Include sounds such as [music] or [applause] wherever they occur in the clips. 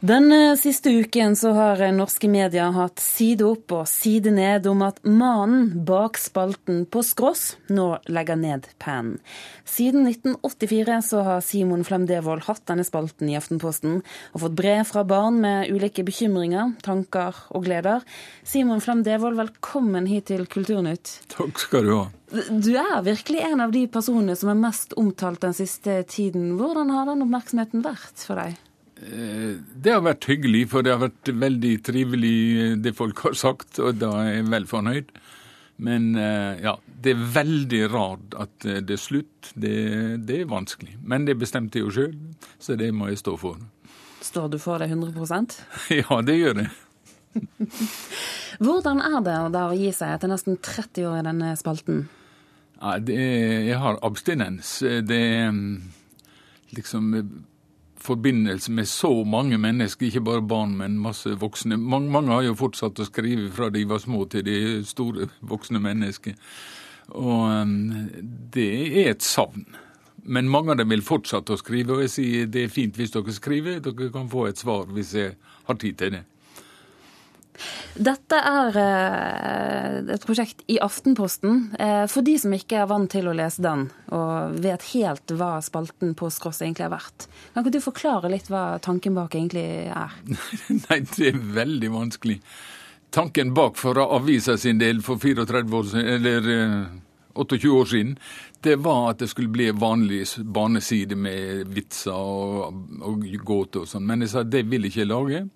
Den eh, siste uken så har eh, norske medier hatt side opp og side ned om at mannen bak spalten på Skrås nå legger ned pennen. Siden 1984 så har Simon Flem Devold hatt denne spalten i Aftenposten og fått brev fra barn med ulike bekymringer, tanker og gleder. Simon Flem Devold, velkommen hit til Kulturnytt. Takk skal du ha. Du er virkelig en av de personene som er mest omtalt den siste tiden. Hvordan har den oppmerksomheten vært for deg? Eh, det har vært hyggelig, for det har vært veldig trivelig eh, det folk har sagt, og da er jeg vel fornøyd. Men eh, ja, det er veldig rart at det er slutt. Det, det er vanskelig. Men det bestemte jeg jo sjøl, så det må jeg stå for. Står du for det 100% [laughs] Ja, det gjør jeg. [laughs] Hvordan er det da å gi seg etter nesten 30 år i denne spalten? Ja, det, jeg har abstinens. Det mm, liksom forbindelse med så mange mennesker, ikke bare barn, men masse voksne. Mange, mange, har jo fortsatt å skrive fra de var små til de store voksne mennesker. Og um, det er et savn. Men mange av dem vil fortsette å skrive, og jeg sier det er fint hvis dere skriver. Dere kan få et svar hvis jeg har tid til det. Dette er eh, et prosjekt i Aftenposten. Eh, for de som ikke er vant til å lese den, og vet helt hva spalten på Skross egentlig er verdt, kan ikke du forklare litt hva tanken bak egentlig er? [laughs] Nei, det er veldig vanskelig. Tanken bak for avisa sin del for 34 år siden, eller 28 eh, år siden, det var at det skulle bli vanlig barneside med vitser og, og gåter og sånn. Men jeg sa det vil ikke lage.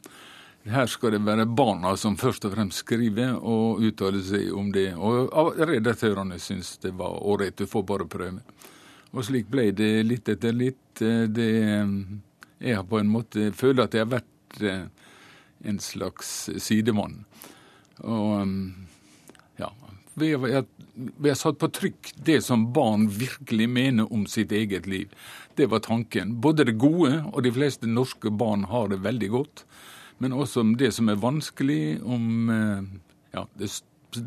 Her skal det være barna som først og fremst skriver og uttaler seg om det. Og redaktørene syns det var ålreit, du får bare prøve. Og slik ble det litt etter litt. Det, jeg har på en måte føler at jeg har vært eh, en slags sidemann. Og ja vi har satt på trykk det som barn virkelig mener om sitt eget liv. Det var tanken. Både det gode, og de fleste norske barn har det veldig godt men også om det som er vanskelig, om eh, ja, det,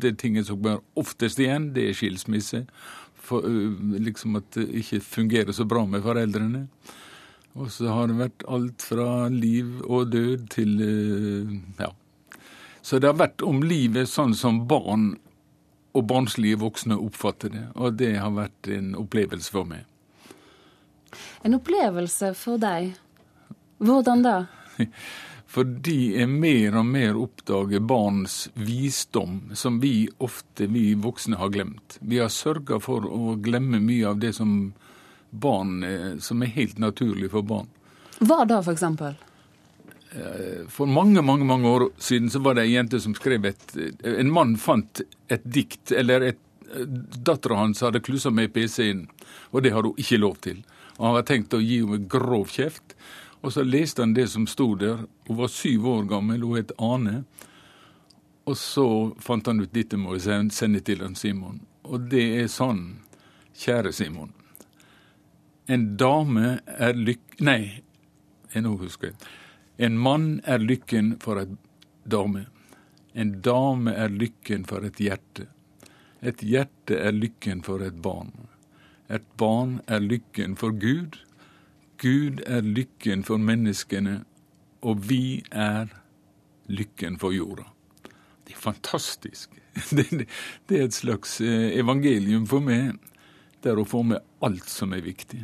det tinget som går oftest igjen, det er skilsmisse. For, liksom at det ikke fungerer så bra med foreldrene. Og så har det vært alt fra liv og død til ja. Så det har vært om livet sånn som barn og barnslige voksne oppfatter det. Og det har vært en opplevelse for meg. En opplevelse for deg? Hvordan da? [laughs] Fordi jeg mer og mer oppdager barns visdom, som vi ofte, vi voksne, har glemt. Vi har sørga for å glemme mye av det som barn, eh, som er helt naturlig for barn. Hva da, for eksempel? Eh, for mange mange, mange år siden så var det ei jente som skrev et En mann fant et dikt, eller et Dattera hans hadde klussa med PC-en, og det hadde hun ikke lov til. Og han hadde tenkt å gi henne grov kjeft. Og så leste han det som sto der. Hun var syv år gammel, hun het Ane. Og så fant han ut dette må jeg sende til han Simon. Og det er sånn, kjære Simon. En dame er lyk... Nei, nå husker jeg. En mann er lykken for et dame. En dame er lykken for et hjerte. Et hjerte er lykken for et barn. Et barn er lykken for Gud. Gud er lykken for menneskene, og vi er lykken for jorda. Det er fantastisk. [laughs] Det, det, er et slags eh, evangelium for meg, der å få med alt som er viktig.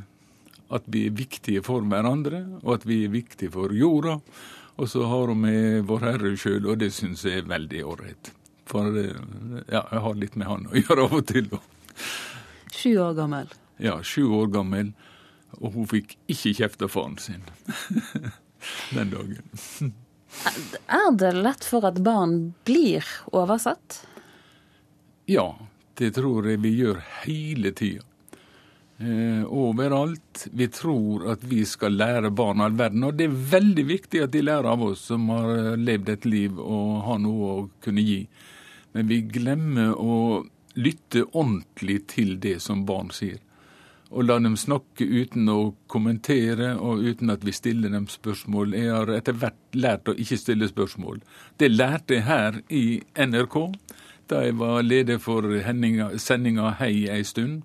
At vi er viktige for hverandre, og at vi er viktige for jorda. Og så har hun med Vår Herre sjøl, og det syns jeg er veldig ålreit. For eh, ja, jeg har litt med han å [laughs] gjøre av og til. Sju år gammel? Ja, sju år gammel. Og hun fikk ikke kjeft av faren sin [laughs] den dagen. Er det lett for at barn blir oversatt? Ja, det tror jeg vi gjør hele tida. Eh, overalt. Vi tror at vi skal lære barn all verden. Og det er veldig viktig at de lærer av oss som har levd et liv og har noe å kunne gi. Men vi glemmer å lytte ordentlig til det som barn sier og la dem snakke uten å kommentere og uten at vi stiller dem spørsmål. Jeg har etter hvert lært å ikke stille spørsmål. Det lærte jeg her i NRK da jeg var leder for sendinga Hei ei stund.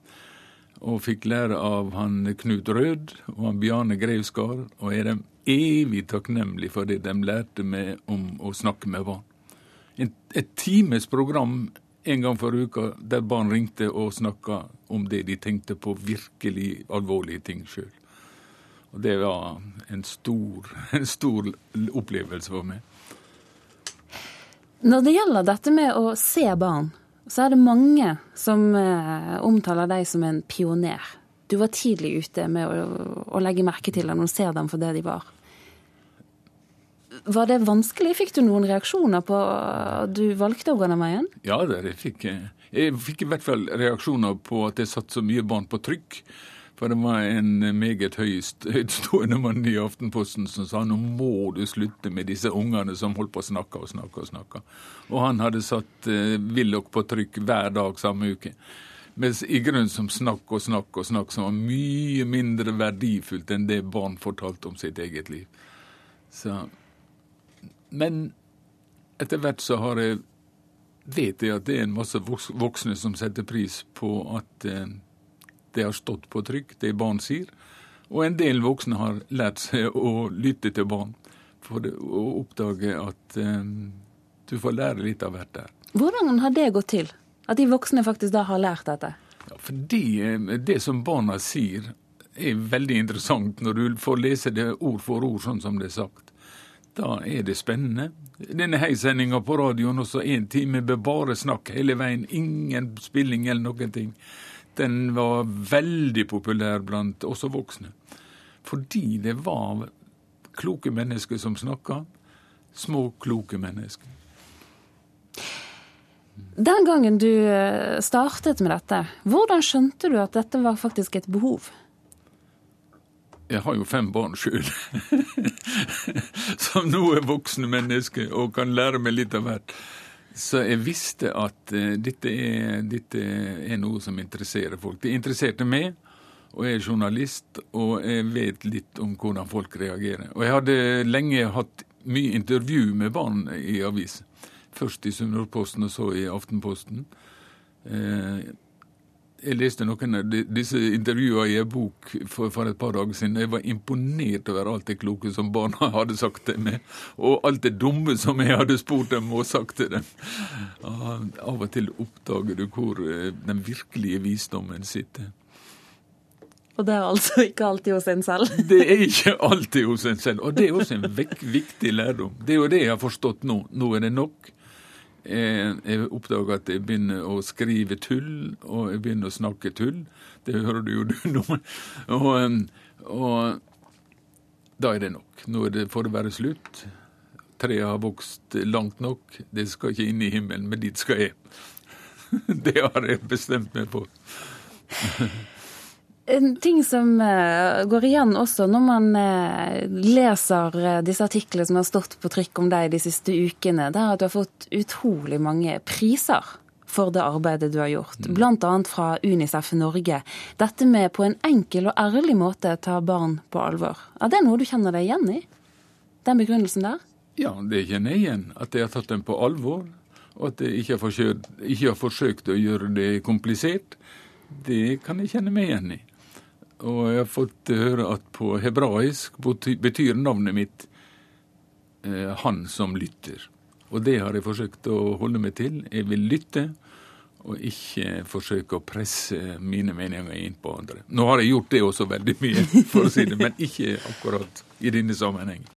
Og fikk lære av han Knut Rød og han Bjarne Grevskar, og er dem evig takknemlig for det de lærte meg om å snakke med barn. et times program en gang for uka der barn ringte og snakka om det de tenkte på virkelig alvorlige ting sjøl. Og det var en stor, [laughs] en stor opplevelse for meg. Når det gjelder dette med å se barn, så er det mange som eh, omtaler deg som en pioner. Du var tidlig ute med å, å legge merke til dem og se dem for det de var. Var det vanskelig? Fikk du noen reaksjoner på at du valgte å gå den veien? Ja, det fikk jeg. Jeg fikk i hvert fall reaksjoner på at jeg satt så mye barn på trykk. For det var en meget høyst, høytstående mann i Aftenposten som sa nå må du slutte med disse ungene som holdt på å snakke og snakke og snakke. Og han hadde satt uh, Willoch på trykk hver dag samme uke. Mens i grunnen som snakk og snakk og snakk som var mye mindre verdifullt enn det barn fortalte om sitt eget liv. Så, men etter hvert så har jeg vet jeg at det er en masse voksne som setter pris på at uh, det har stått på trykk, det barn sier. Og en del voksne har lært seg å lytte til barn for å oppdage at um, du får lære litt av hvert der. Hvordan har det gått til? At de voksne faktisk da har lært dette? Ja, fordi eh, det som barna sier, er veldig interessant når du får lese det ord for ord, sånn som det er sagt. Da er det spennende. Denne heisendinga på radioen, også én time med bare snakk hele veien, ingen spilling eller noen ting den var veldig populær blant også voksne. Fordi det var kloke mennesker som snakka. Små, kloke mennesker. Den gangen du eh, startet med dette, hvordan skjønte du at dette var faktisk et behov? Jeg har jo fem barn sjøl, [laughs] som nå er voksne mennesker og kan lære meg litt av hvert. Så jeg visste at uh, dette, er, dette, er, noe som interesserer folk. Det interesserte meg, og jeg er journalist, og jeg vet litt om hvordan folk reagerer. Og jeg hadde lenge hatt mye intervju med barn i avis. Først i Sunnmørsposten og så i Aftenposten. Uh, jeg leste noen av disse intervjuene i en bok for, for, et par dager siden. Jeg var imponert over alt det kloke som barna hadde sagt til meg, og alt det dumme som jeg hadde spurt dem og sagt til dem. Av og til oppdager du hvor eh, den virkelige visdommen sitter. Og det er altså ikke alltid hos en selv? [laughs] Det er ikke alltid hos en selv. Og det er også en viktig lærdom. Det er jo det jeg har forstått nå. Nå er det nok. Jeg oppdager at jeg begynner å skrive tull, og jeg begynner å snakke tull. Det hører du jo du [laughs] nå. Og, og da er det nok. Nå det, får det være slutt. Treet har vokst langt nok. Det skal ikke inn i himmelen, men dit skal jeg. [laughs] Det har jeg bestemt meg for. [laughs] En ting som uh, går igjen også når man uh, leser uh, disse artiklene som har stått på trykk om deg de siste ukene, det er at du har fått utrolig mange priser for det arbeidet du har gjort, mm. bl.a. fra Unicef Norge. Dette med på en enkel og ærlig måte ta barn på alvor. Er det noe du kjenner deg igjen i? Den begrunnelsen der? Ja, det kjenner jeg igjen. At jeg har tatt den på alvor. Og at jeg ikke har, forsøkt, ikke har forsøkt å gjøre det komplisert. Det kan jeg kjenne meg igjen i. Og jeg har fått høre at på hebraisk betyr navnet mitt eh, 'han som lytter'. Og det har jeg forsøkt å holde meg til. Jeg vil lytte, og ikke forsøke å presse mine meninger inn på andre. Nå har jeg gjort det også veldig mye, [laughs] for å si det, men ikke akkurat i denne sammenhengen.